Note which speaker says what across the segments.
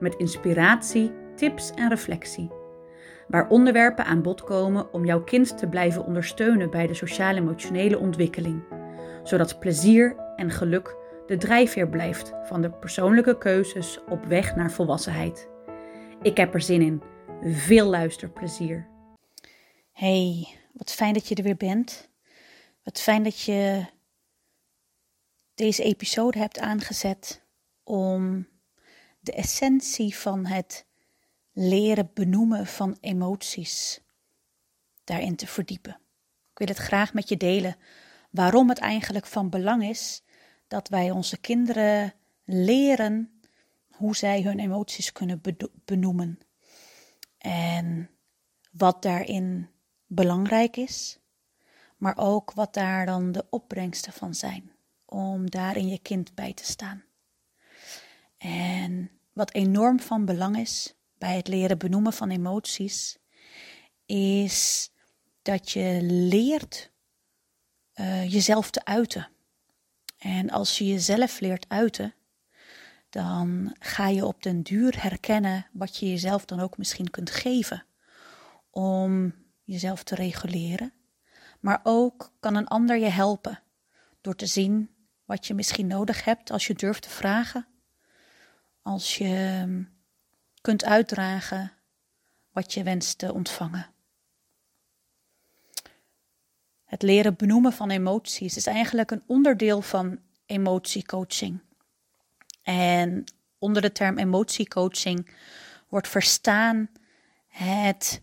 Speaker 1: met inspiratie, tips en reflectie. Waar onderwerpen aan bod komen om jouw kind te blijven ondersteunen bij de sociaal-emotionele ontwikkeling, zodat plezier en geluk de drijfveer blijft van de persoonlijke keuzes op weg naar volwassenheid. Ik heb er zin in. Veel luisterplezier.
Speaker 2: Hey, wat fijn dat je er weer bent. Wat fijn dat je deze episode hebt aangezet om de essentie van het leren benoemen van emoties daarin te verdiepen. Ik wil het graag met je delen waarom het eigenlijk van belang is dat wij onze kinderen leren hoe zij hun emoties kunnen benoemen. En wat daarin belangrijk is, maar ook wat daar dan de opbrengsten van zijn om daar in je kind bij te staan. En wat enorm van belang is bij het leren benoemen van emoties, is dat je leert uh, jezelf te uiten. En als je jezelf leert uiten, dan ga je op den duur herkennen wat je jezelf dan ook misschien kunt geven om jezelf te reguleren. Maar ook kan een ander je helpen door te zien wat je misschien nodig hebt als je durft te vragen als je ehm, kunt uitdragen wat je wenst te ontvangen. Het leren benoemen van emoties is eigenlijk een onderdeel van emotiecoaching. En onder de term emotiecoaching wordt verstaan het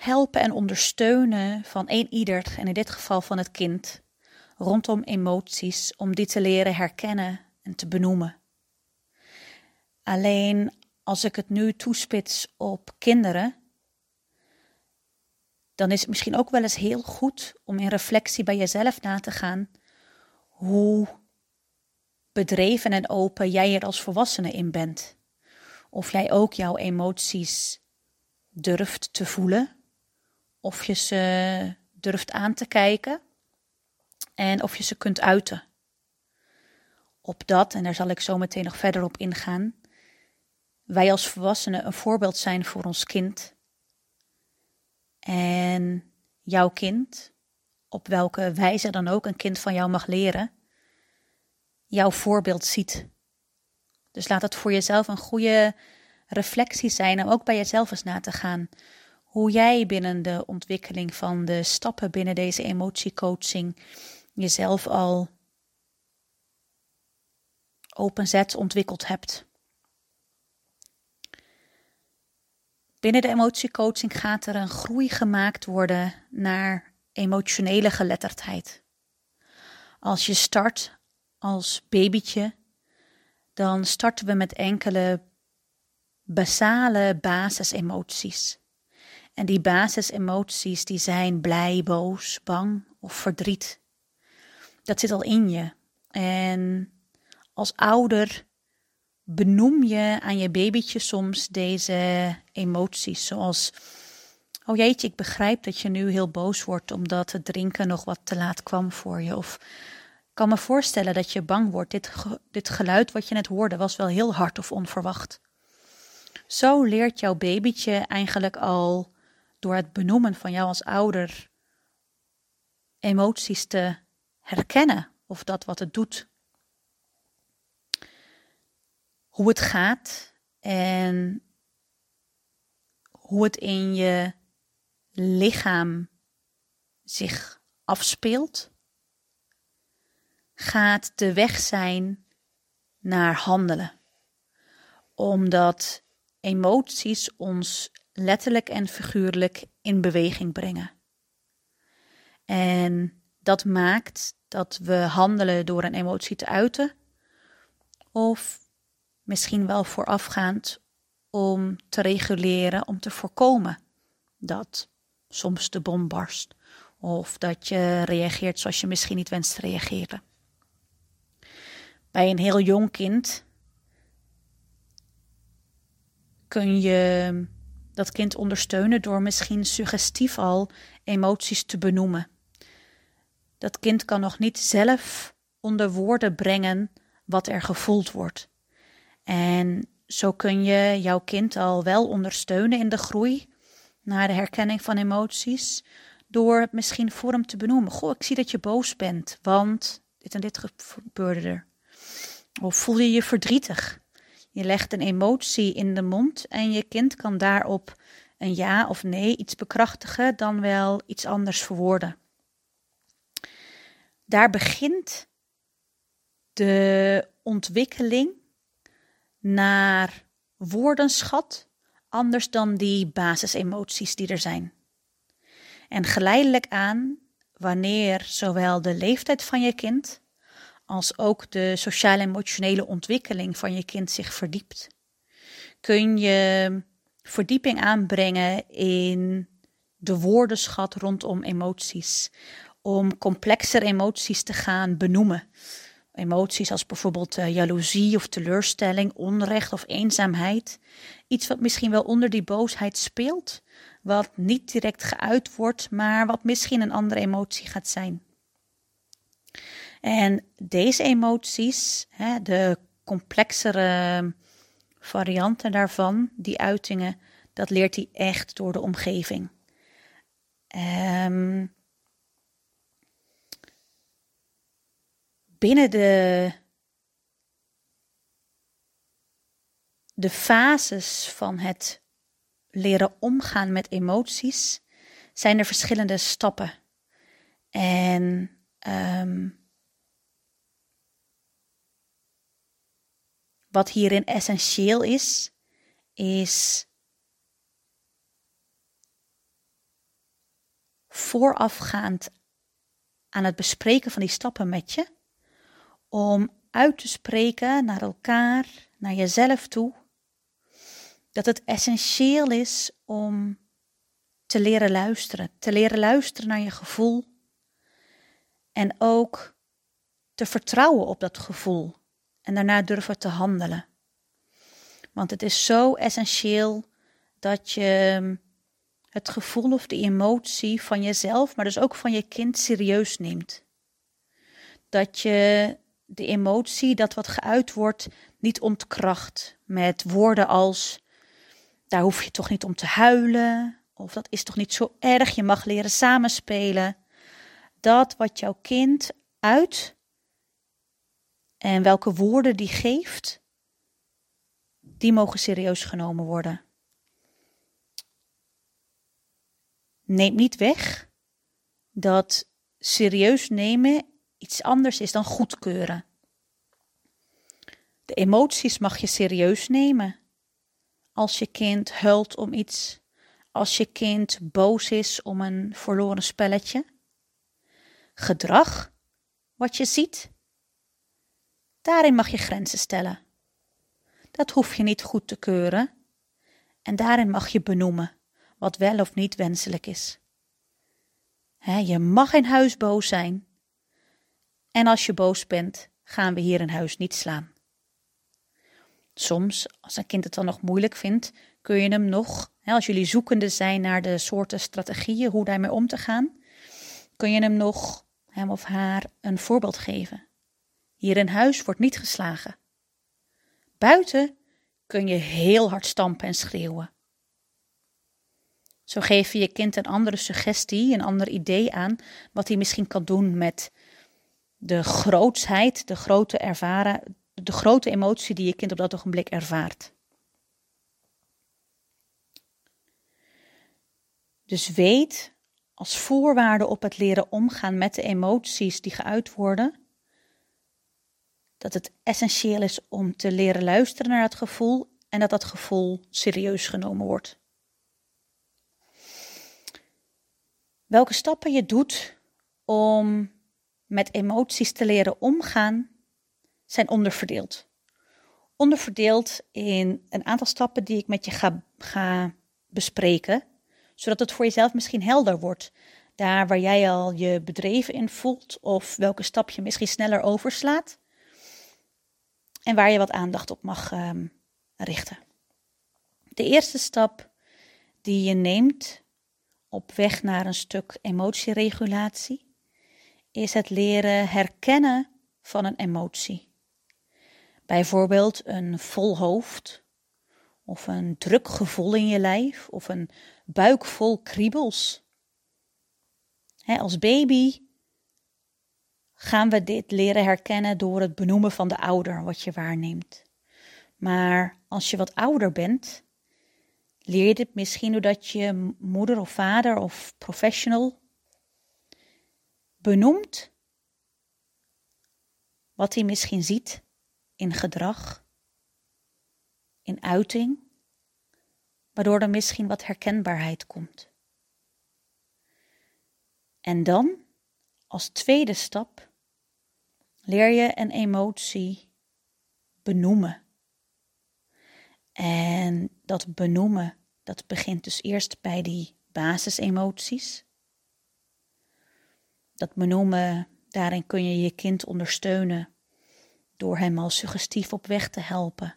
Speaker 2: helpen en ondersteunen van een ieder, en in dit geval van het kind, rondom emoties, om die te leren herkennen en te benoemen. Alleen als ik het nu toespits op kinderen, dan is het misschien ook wel eens heel goed om in reflectie bij jezelf na te gaan hoe bedreven en open jij er als volwassene in bent. Of jij ook jouw emoties durft te voelen, of je ze durft aan te kijken en of je ze kunt uiten. Op dat, en daar zal ik zo meteen nog verder op ingaan, wij als volwassenen een voorbeeld zijn voor ons kind. En jouw kind, op welke wijze dan ook een kind van jou mag leren, jouw voorbeeld ziet. Dus laat het voor jezelf een goede reflectie zijn om ook bij jezelf eens na te gaan. Hoe jij binnen de ontwikkeling van de stappen binnen deze emotiecoaching jezelf al openzet, ontwikkeld hebt. Binnen de emotiecoaching gaat er een groei gemaakt worden naar emotionele geletterdheid. Als je start als babytje, dan starten we met enkele basale basisemoties. En die basisemoties die zijn blij, boos, bang of verdriet. Dat zit al in je. En als ouder benoem je aan je babytje soms deze emoties, zoals Oh jeetje, ik begrijp dat je nu heel boos wordt omdat het drinken nog wat te laat kwam voor je. Of ik kan me voorstellen dat je bang wordt. Dit, dit geluid wat je net hoorde was wel heel hard of onverwacht. Zo leert jouw babytje eigenlijk al door het benoemen van jou als ouder emoties te herkennen of dat wat het doet hoe het gaat en hoe het in je lichaam zich afspeelt, gaat de weg zijn naar handelen. Omdat emoties ons letterlijk en figuurlijk in beweging brengen. En dat maakt dat we handelen door een emotie te uiten of misschien wel voorafgaand om te reguleren, om te voorkomen dat soms de bom barst of dat je reageert zoals je misschien niet wenst te reageren. Bij een heel jong kind kun je dat kind ondersteunen door misschien suggestief al emoties te benoemen. Dat kind kan nog niet zelf onder woorden brengen wat er gevoeld wordt. En zo kun je jouw kind al wel ondersteunen in de groei naar de herkenning van emoties. Door misschien voor hem te benoemen. Goh, ik zie dat je boos bent, want dit en dit gebeurde er. Of voel je je verdrietig? Je legt een emotie in de mond en je kind kan daarop een ja of nee iets bekrachtigen, dan wel iets anders verwoorden. Daar begint de ontwikkeling naar woordenschat, anders dan die basisemoties die er zijn. En geleidelijk aan, wanneer zowel de leeftijd van je kind als ook de sociaal-emotionele ontwikkeling van je kind zich verdiept, kun je verdieping aanbrengen in de woordenschat rondom emoties. Om complexer emoties te gaan benoemen. Emoties als bijvoorbeeld uh, jaloezie of teleurstelling, onrecht of eenzaamheid. Iets wat misschien wel onder die boosheid speelt, wat niet direct geuit wordt, maar wat misschien een andere emotie gaat zijn. En deze emoties, hè, de complexere varianten daarvan, die uitingen, dat leert hij echt door de omgeving. Um, binnen de, de fases van het leren omgaan met emoties zijn er verschillende stappen. En um, Wat hierin essentieel is, is voorafgaand aan het bespreken van die stappen met je, om uit te spreken naar elkaar, naar jezelf toe, dat het essentieel is om te leren luisteren, te leren luisteren naar je gevoel en ook te vertrouwen op dat gevoel en daarna durven te handelen. Want het is zo essentieel dat je ehm, het gevoel of de emotie van jezelf, maar dus ook van je kind serieus neemt. Dat je de emotie, dat wat geuit wordt, niet ontkracht met woorden als: daar hoef je toch niet om te huilen, of dat is toch niet zo erg, je mag leren samenspelen. Dat wat jouw kind uit, en welke woorden die geeft, die mogen serieus genomen worden. Neemt niet weg dat serieus nemen iets anders is dan goedkeuren. De emoties mag je serieus nemen. Als je kind huilt om iets, als je kind boos is om een verloren spelletje. Gedrag, wat je ziet, Daarin mag je grenzen stellen. Dat hoef je niet goed te keuren. En daarin mag je benoemen wat wel of niet wenselijk is. je mag in huis boos zijn. En als je boos bent, gaan we hier in huis niet slaan. Soms, als een kind het dan nog moeilijk vindt, kun je hem nog, als jullie zoekende zijn naar de soorten strategieën hoe daarmee om te gaan, kun je hem nog, hem of haar, een voorbeeld geven. Hier in huis wordt niet geslagen. Buiten kun je heel hard stampen en schreeuwen. Zo geef je je kind een andere suggestie, een ander idee aan wat hij misschien kan doen met de grootsheid, de grote, ervaren, de grote emotie die je kind op dat ogenblik ervaart. Dus weet als voorwaarde op het leren omgaan met de emoties die geuit worden, dat het essentieel is om te leren luisteren naar het gevoel en dat dat gevoel serieus genomen wordt. Welke stappen je doet om met emoties te leren omgaan, zijn onderverdeeld. onderverdeeld in een aantal stappen die ik met je ga, ga bespreken, zodat het voor jezelf misschien helder wordt. Daar waar jij al je bedreven in voelt, of welke stap je misschien sneller overslaat. En waar je wat aandacht op mag um, richten. De eerste stap die je neemt op weg naar een stuk emotieregulatie is het leren herkennen van een emotie. Bijvoorbeeld een vol hoofd, of een druk gevoel in je lijf, of een buik vol kriebels. als baby gaan we dit leren herkennen door het benoemen van de ouder, wat je waarneemt. Maar als je wat ouder bent, leer je dit misschien doordat je moeder of vader of professional benoemt wat hij misschien ziet in gedrag, in uiting, waardoor er misschien wat herkenbaarheid komt. En dan, als tweede stap, leer je een emotie benoemen. En dat benoemen, dat begint dus eerst bij die basisemoties. Dat benoemen, daarin kun je je kind ondersteunen door hem al suggestief op weg te helpen.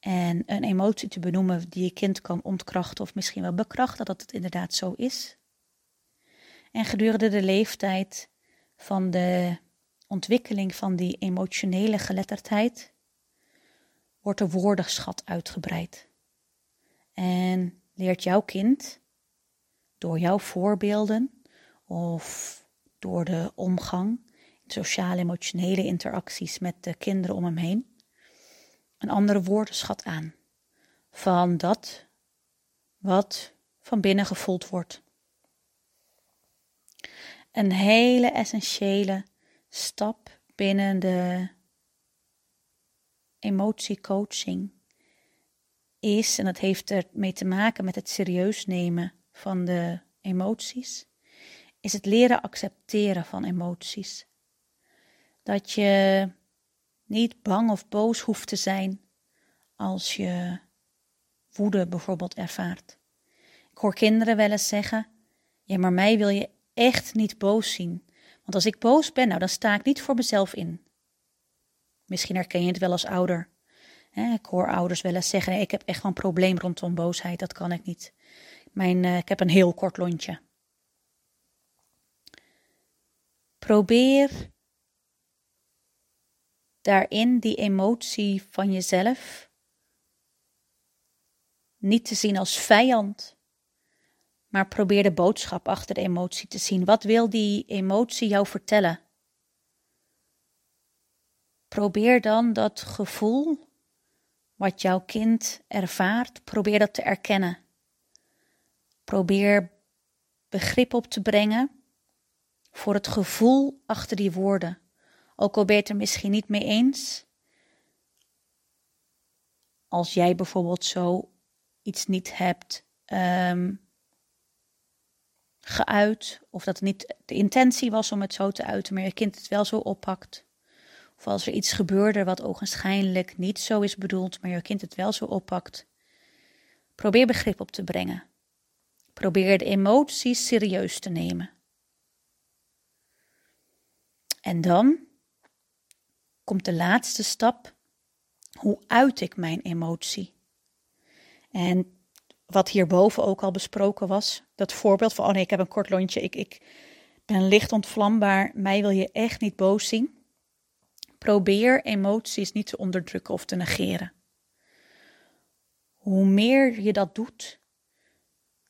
Speaker 2: En een emotie te benoemen die je kind kan ontkrachten of misschien wel bekrachten dat het inderdaad zo is. En gedurende de leeftijd van de ontwikkeling van die emotionele geletterdheid wordt de woordenschat uitgebreid. En leert jouw kind door jouw voorbeelden of door de omgang, sociale emotionele interacties met de kinderen om hem heen, een andere woordenschat aan van dat wat van binnen gevoeld wordt. Een hele essentiële stap binnen de emotiecoaching is, en dat heeft ermee te maken met het serieus nemen van de emoties, is het leren accepteren van emoties. Dat je niet bang of boos hoeft te zijn als je woede bijvoorbeeld ervaart. Ik hoor kinderen wel eens zeggen: Ja, maar mij wil je echt niet boos zien. Want als ik boos ben, nou dan sta ik niet voor mezelf in. Misschien herken je het wel als ouder. Ik hoor ouders wel eens zeggen: Ik heb echt wel een probleem rondom boosheid, dat kan ik niet. Mijn, uh, ik heb een heel kort lontje. Probeer daarin die emotie van jezelf niet te zien als vijand, maar probeer de boodschap achter de emotie te zien. Wat wil die emotie jou vertellen? Probeer dan dat gevoel wat jouw kind ervaart, probeer dat te erkennen. Probeer begrip op te brengen voor het gevoel achter die woorden. Ook al ben je het er misschien niet mee eens. Als jij bijvoorbeeld zo iets niet hebt um, geuit, of dat het niet de intentie was om het zo te uiten, maar je kind het wel zo oppakt. Of als er iets gebeurde wat ogenschijnlijk niet zo is bedoeld, maar je kind het wel zo oppakt. Probeer begrip op te brengen. Probeer de emoties serieus te nemen. En dan komt de laatste stap. Hoe uit ik mijn emotie? En wat hierboven ook al besproken was, dat voorbeeld van, oh nee, ik heb een kort lontje, ik, ik ben licht ontvlambaar, mij wil je echt niet boos zien. Probeer emoties niet te onderdrukken of te negeren. Hoe meer je dat doet,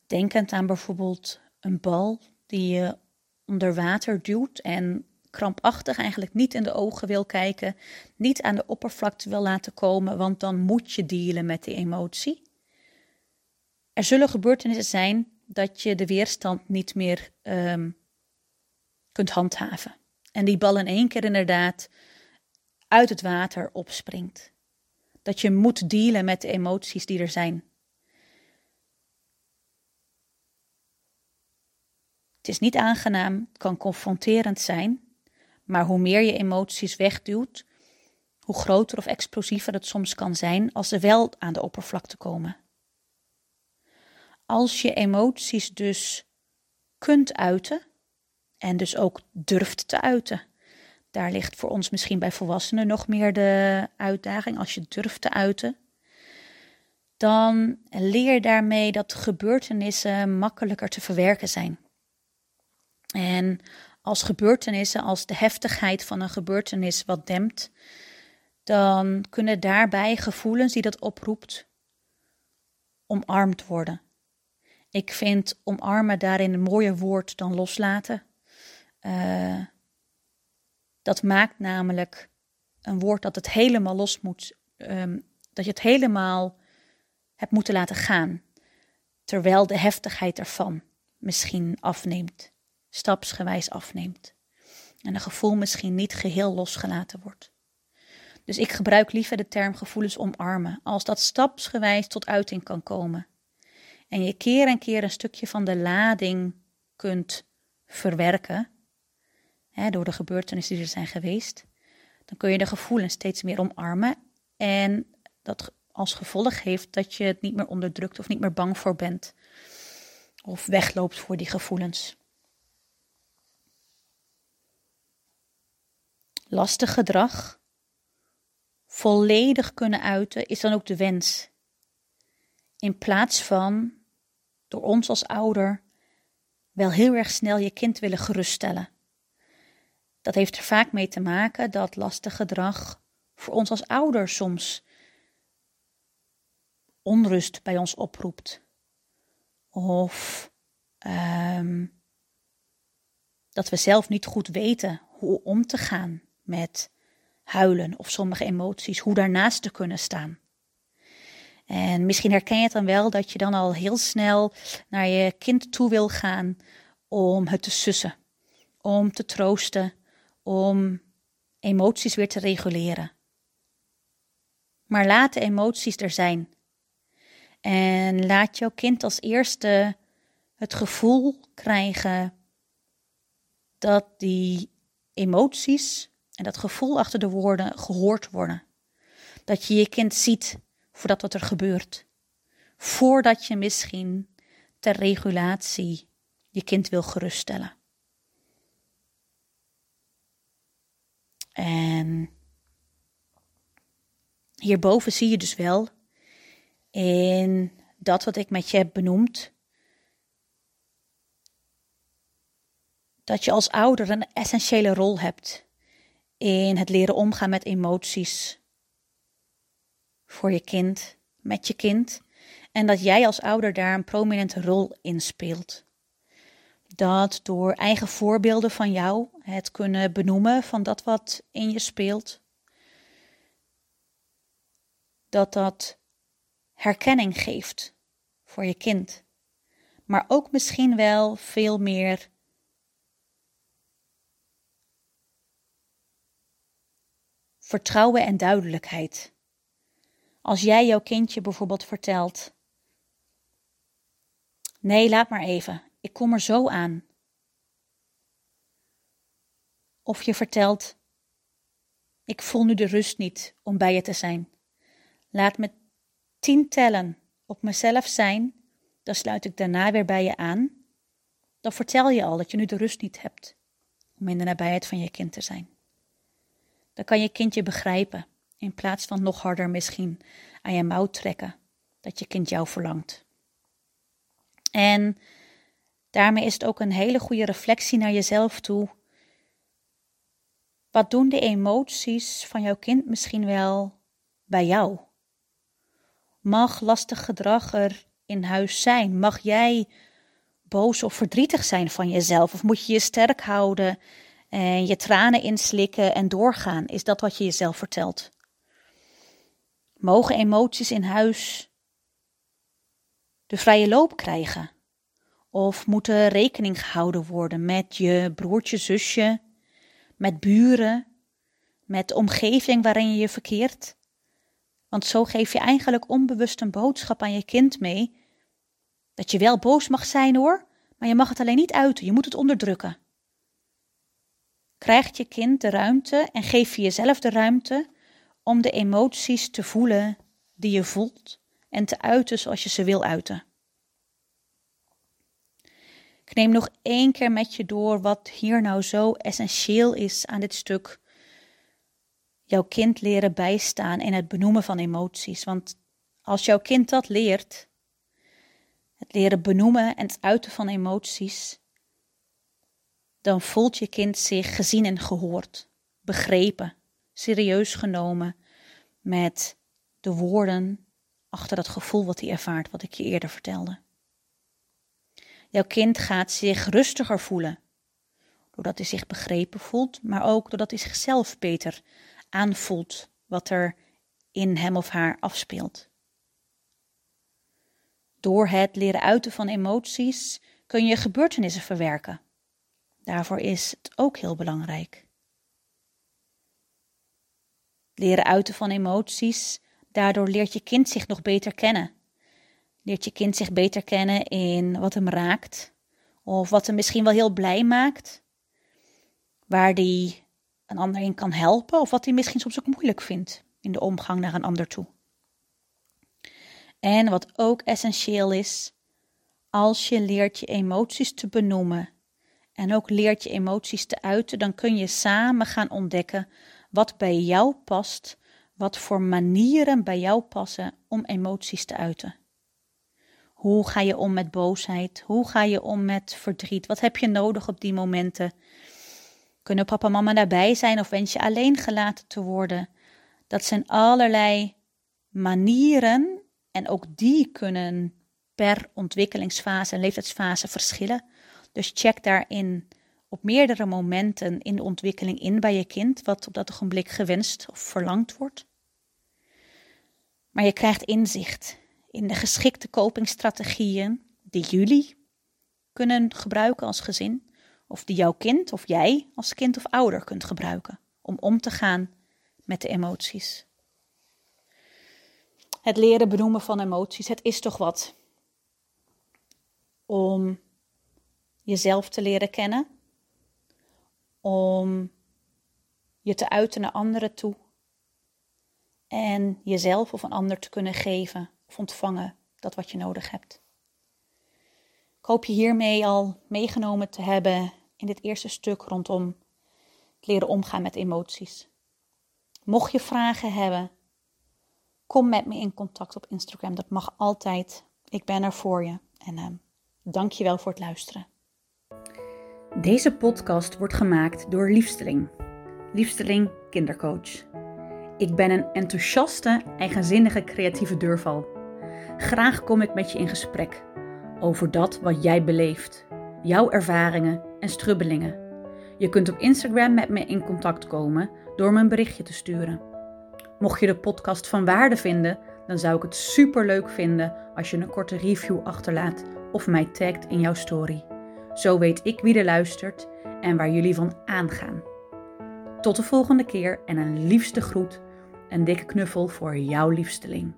Speaker 2: denkend aan bijvoorbeeld een bal die je onder water duwt en krampachtig eigenlijk niet in de ogen wil kijken, niet aan de oppervlakte wil laten komen, want dan moet je dealen met die emotie. Er zullen gebeurtenissen zijn dat je de weerstand niet meer ehm, kunt handhaven. En die bal in één keer inderdaad uit het water opspringt. Dat je moet dealen met de emoties die er zijn. Het is niet aangenaam, het kan confronterend zijn, maar hoe meer je emoties wegduwt, Hoe groter of explosiever het soms kan zijn als ze wel aan de oppervlakte komen. Als je emoties dus kunt uiten en dus ook durft te uiten. Daar ligt voor ons misschien bij volwassenen nog meer de uitdaging. Als je durft te uiten, dan leer daarmee dat gebeurtenissen makkelijker te verwerken zijn. En als gebeurtenissen, als de heftigheid van een gebeurtenis wat dempt, dan kunnen daarbij gevoelens die dat oproept omarmd worden. Ik vind omarmen daarin een mooier woord dan loslaten. Uh, dat maakt namelijk een woord dat het helemaal los moet, um, dat je het helemaal hebt moeten laten gaan, terwijl de heftigheid ervan misschien afneemt, stapsgewijs afneemt. En een gevoel misschien niet geheel losgelaten wordt. Dus ik gebruik liever de term gevoelens omarmen, als dat stapsgewijs tot uiting kan komen. En je keer en keer een stukje van de lading kunt verwerken, hè, door de gebeurtenissen die er zijn geweest, dan kun je de gevoelens steeds meer omarmen. En dat als gevolg heeft dat je het niet meer onderdrukt of niet meer bang voor bent. Of wegloopt voor die gevoelens. Lastig gedrag volledig kunnen uiten is dan ook de wens. In plaats van door ons als ouder wel heel erg snel je kind willen geruststellen. Dat heeft er vaak mee te maken dat lastig gedrag voor ons als ouder soms onrust bij ons oproept. Of um, dat we zelf niet goed weten hoe om te gaan met huilen of sommige emoties, hoe daarnaast te kunnen staan. En misschien herken je het dan wel dat je dan al heel snel naar je kind toe wil gaan om het te sussen, om te troosten, om emoties weer te reguleren. Maar laat de emoties er zijn. En laat jouw kind als eerste het gevoel krijgen dat die emoties en dat gevoel achter de woorden gehoord worden. Dat je je kind ziet voordat wat er gebeurt. Voordat je misschien ter regulatie je kind wil geruststellen. En hierboven zie je dus wel in dat wat ik met je heb benoemd, dat je als ouder een essentiële rol hebt in het leren omgaan met emoties voor je kind, met je kind, en dat jij als ouder daar een prominente rol in speelt. Dat door eigen voorbeelden van jou, het kunnen benoemen van dat wat in je speelt, dat dat herkenning geeft voor je kind. Maar ook misschien wel veel meer vertrouwen en duidelijkheid. Als jij jouw kindje bijvoorbeeld vertelt: Nee, laat maar even, ik kom er zo aan. Of je vertelt: Ik voel nu de rust niet om bij je te zijn. Laat me tien tellen op mezelf zijn, dan sluit ik daarna weer bij je aan. Dan vertel je al dat je nu de rust niet hebt om in de nabijheid van je kind te zijn. Dan kan je kindje begrijpen, in plaats van nog harder misschien aan je mouw trekken, dat je kind jou verlangt. En daarmee is het ook een hele goede reflectie naar jezelf toe. Wat doen de emoties van jouw kind misschien wel bij jou? Mag lastig gedrag er in huis zijn? Mag jij boos of verdrietig zijn van jezelf? Of moet je je sterk houden en je tranen inslikken en doorgaan? Is dat wat je jezelf vertelt? Mogen emoties in huis de vrije loop krijgen? Of moet er rekening gehouden worden met je broertje, zusje, met buren, met de omgeving waarin je je verkeert? Want zo geef je eigenlijk onbewust een boodschap aan je kind mee. Dat je wel boos mag zijn hoor, maar je mag het alleen niet uiten, je moet het onderdrukken. Krijgt je kind de ruimte en geef je jezelf de ruimte om de emoties te voelen die je voelt en te uiten zoals je ze wil uiten. Ik neem nog één keer met je door wat hier nou zo essentieel is aan dit stuk. Jouw kind leren bijstaan in het benoemen van emoties. Want als jouw kind dat leert, het leren benoemen en het uiten van emoties, dan voelt je kind zich gezien en gehoord, begrepen, serieus genomen met de woorden achter dat gevoel wat hij ervaart, wat ik je eerder vertelde. Jouw kind gaat zich rustiger voelen, doordat hij zich begrepen voelt, maar ook doordat hij zichzelf beter aanvoelt wat er in hem of haar afspeelt. Door het leren uiten van emoties kun je gebeurtenissen verwerken. Daarvoor is het ook heel belangrijk. Leren uiten van emoties, daardoor leert je kind zich nog beter kennen. Leert je kind zich beter kennen in wat hem raakt, of wat hem misschien wel heel blij maakt, waar die een ander in kan helpen, of wat hij misschien soms ook moeilijk vindt in de omgang naar een ander toe. En wat ook essentieel is, als je leert je emoties te benoemen en ook leert je emoties te uiten, dan kun je samen gaan ontdekken wat bij jou past, wat voor manieren bij jou passen om emoties te uiten. Hoe ga je om met boosheid? Hoe ga je om met verdriet? Wat heb je nodig op die momenten? Kunnen papa en mama daarbij zijn of wens je alleen gelaten te worden? Dat zijn allerlei manieren en ook die kunnen per ontwikkelingsfase en leeftijdsfase verschillen. Dus check daarin op meerdere momenten in de ontwikkeling in bij je kind, wat op dat ogenblik gewenst of verlangd wordt. Maar je krijgt inzicht in de geschikte copingstrategieën die jullie kunnen gebruiken als gezin, of die jouw kind of jij als kind of ouder kunt gebruiken om om te gaan met de emoties. Het leren benoemen van emoties, het is toch wat om jezelf te leren kennen, om je te uiten naar anderen toe en jezelf of een ander te kunnen geven of ontvangen dat wat je nodig hebt. Ik hoop je hiermee al meegenomen te hebben in dit eerste stuk rondom het leren omgaan met emoties. Mocht je vragen hebben, kom met me in contact op Instagram. Dat mag altijd. Ik ben er voor je. En uh, dank je wel voor het luisteren.
Speaker 1: Deze podcast wordt gemaakt door Liefsteling. Liefsteling Kindercoach. Ik ben een enthousiaste, eigenzinnige creatieve deurval. Graag kom ik met je in gesprek over dat wat jij beleeft, jouw ervaringen en strubbelingen. Je kunt op Instagram met me in contact komen door me een berichtje te sturen. Mocht je de podcast van waarde vinden, dan zou ik het super leuk vinden als je een korte review achterlaat of mij tagt in jouw story. Zo weet ik wie er luistert en waar jullie van aangaan. Tot de volgende keer en een liefste groet, een dikke knuffel voor jouw liefsteling.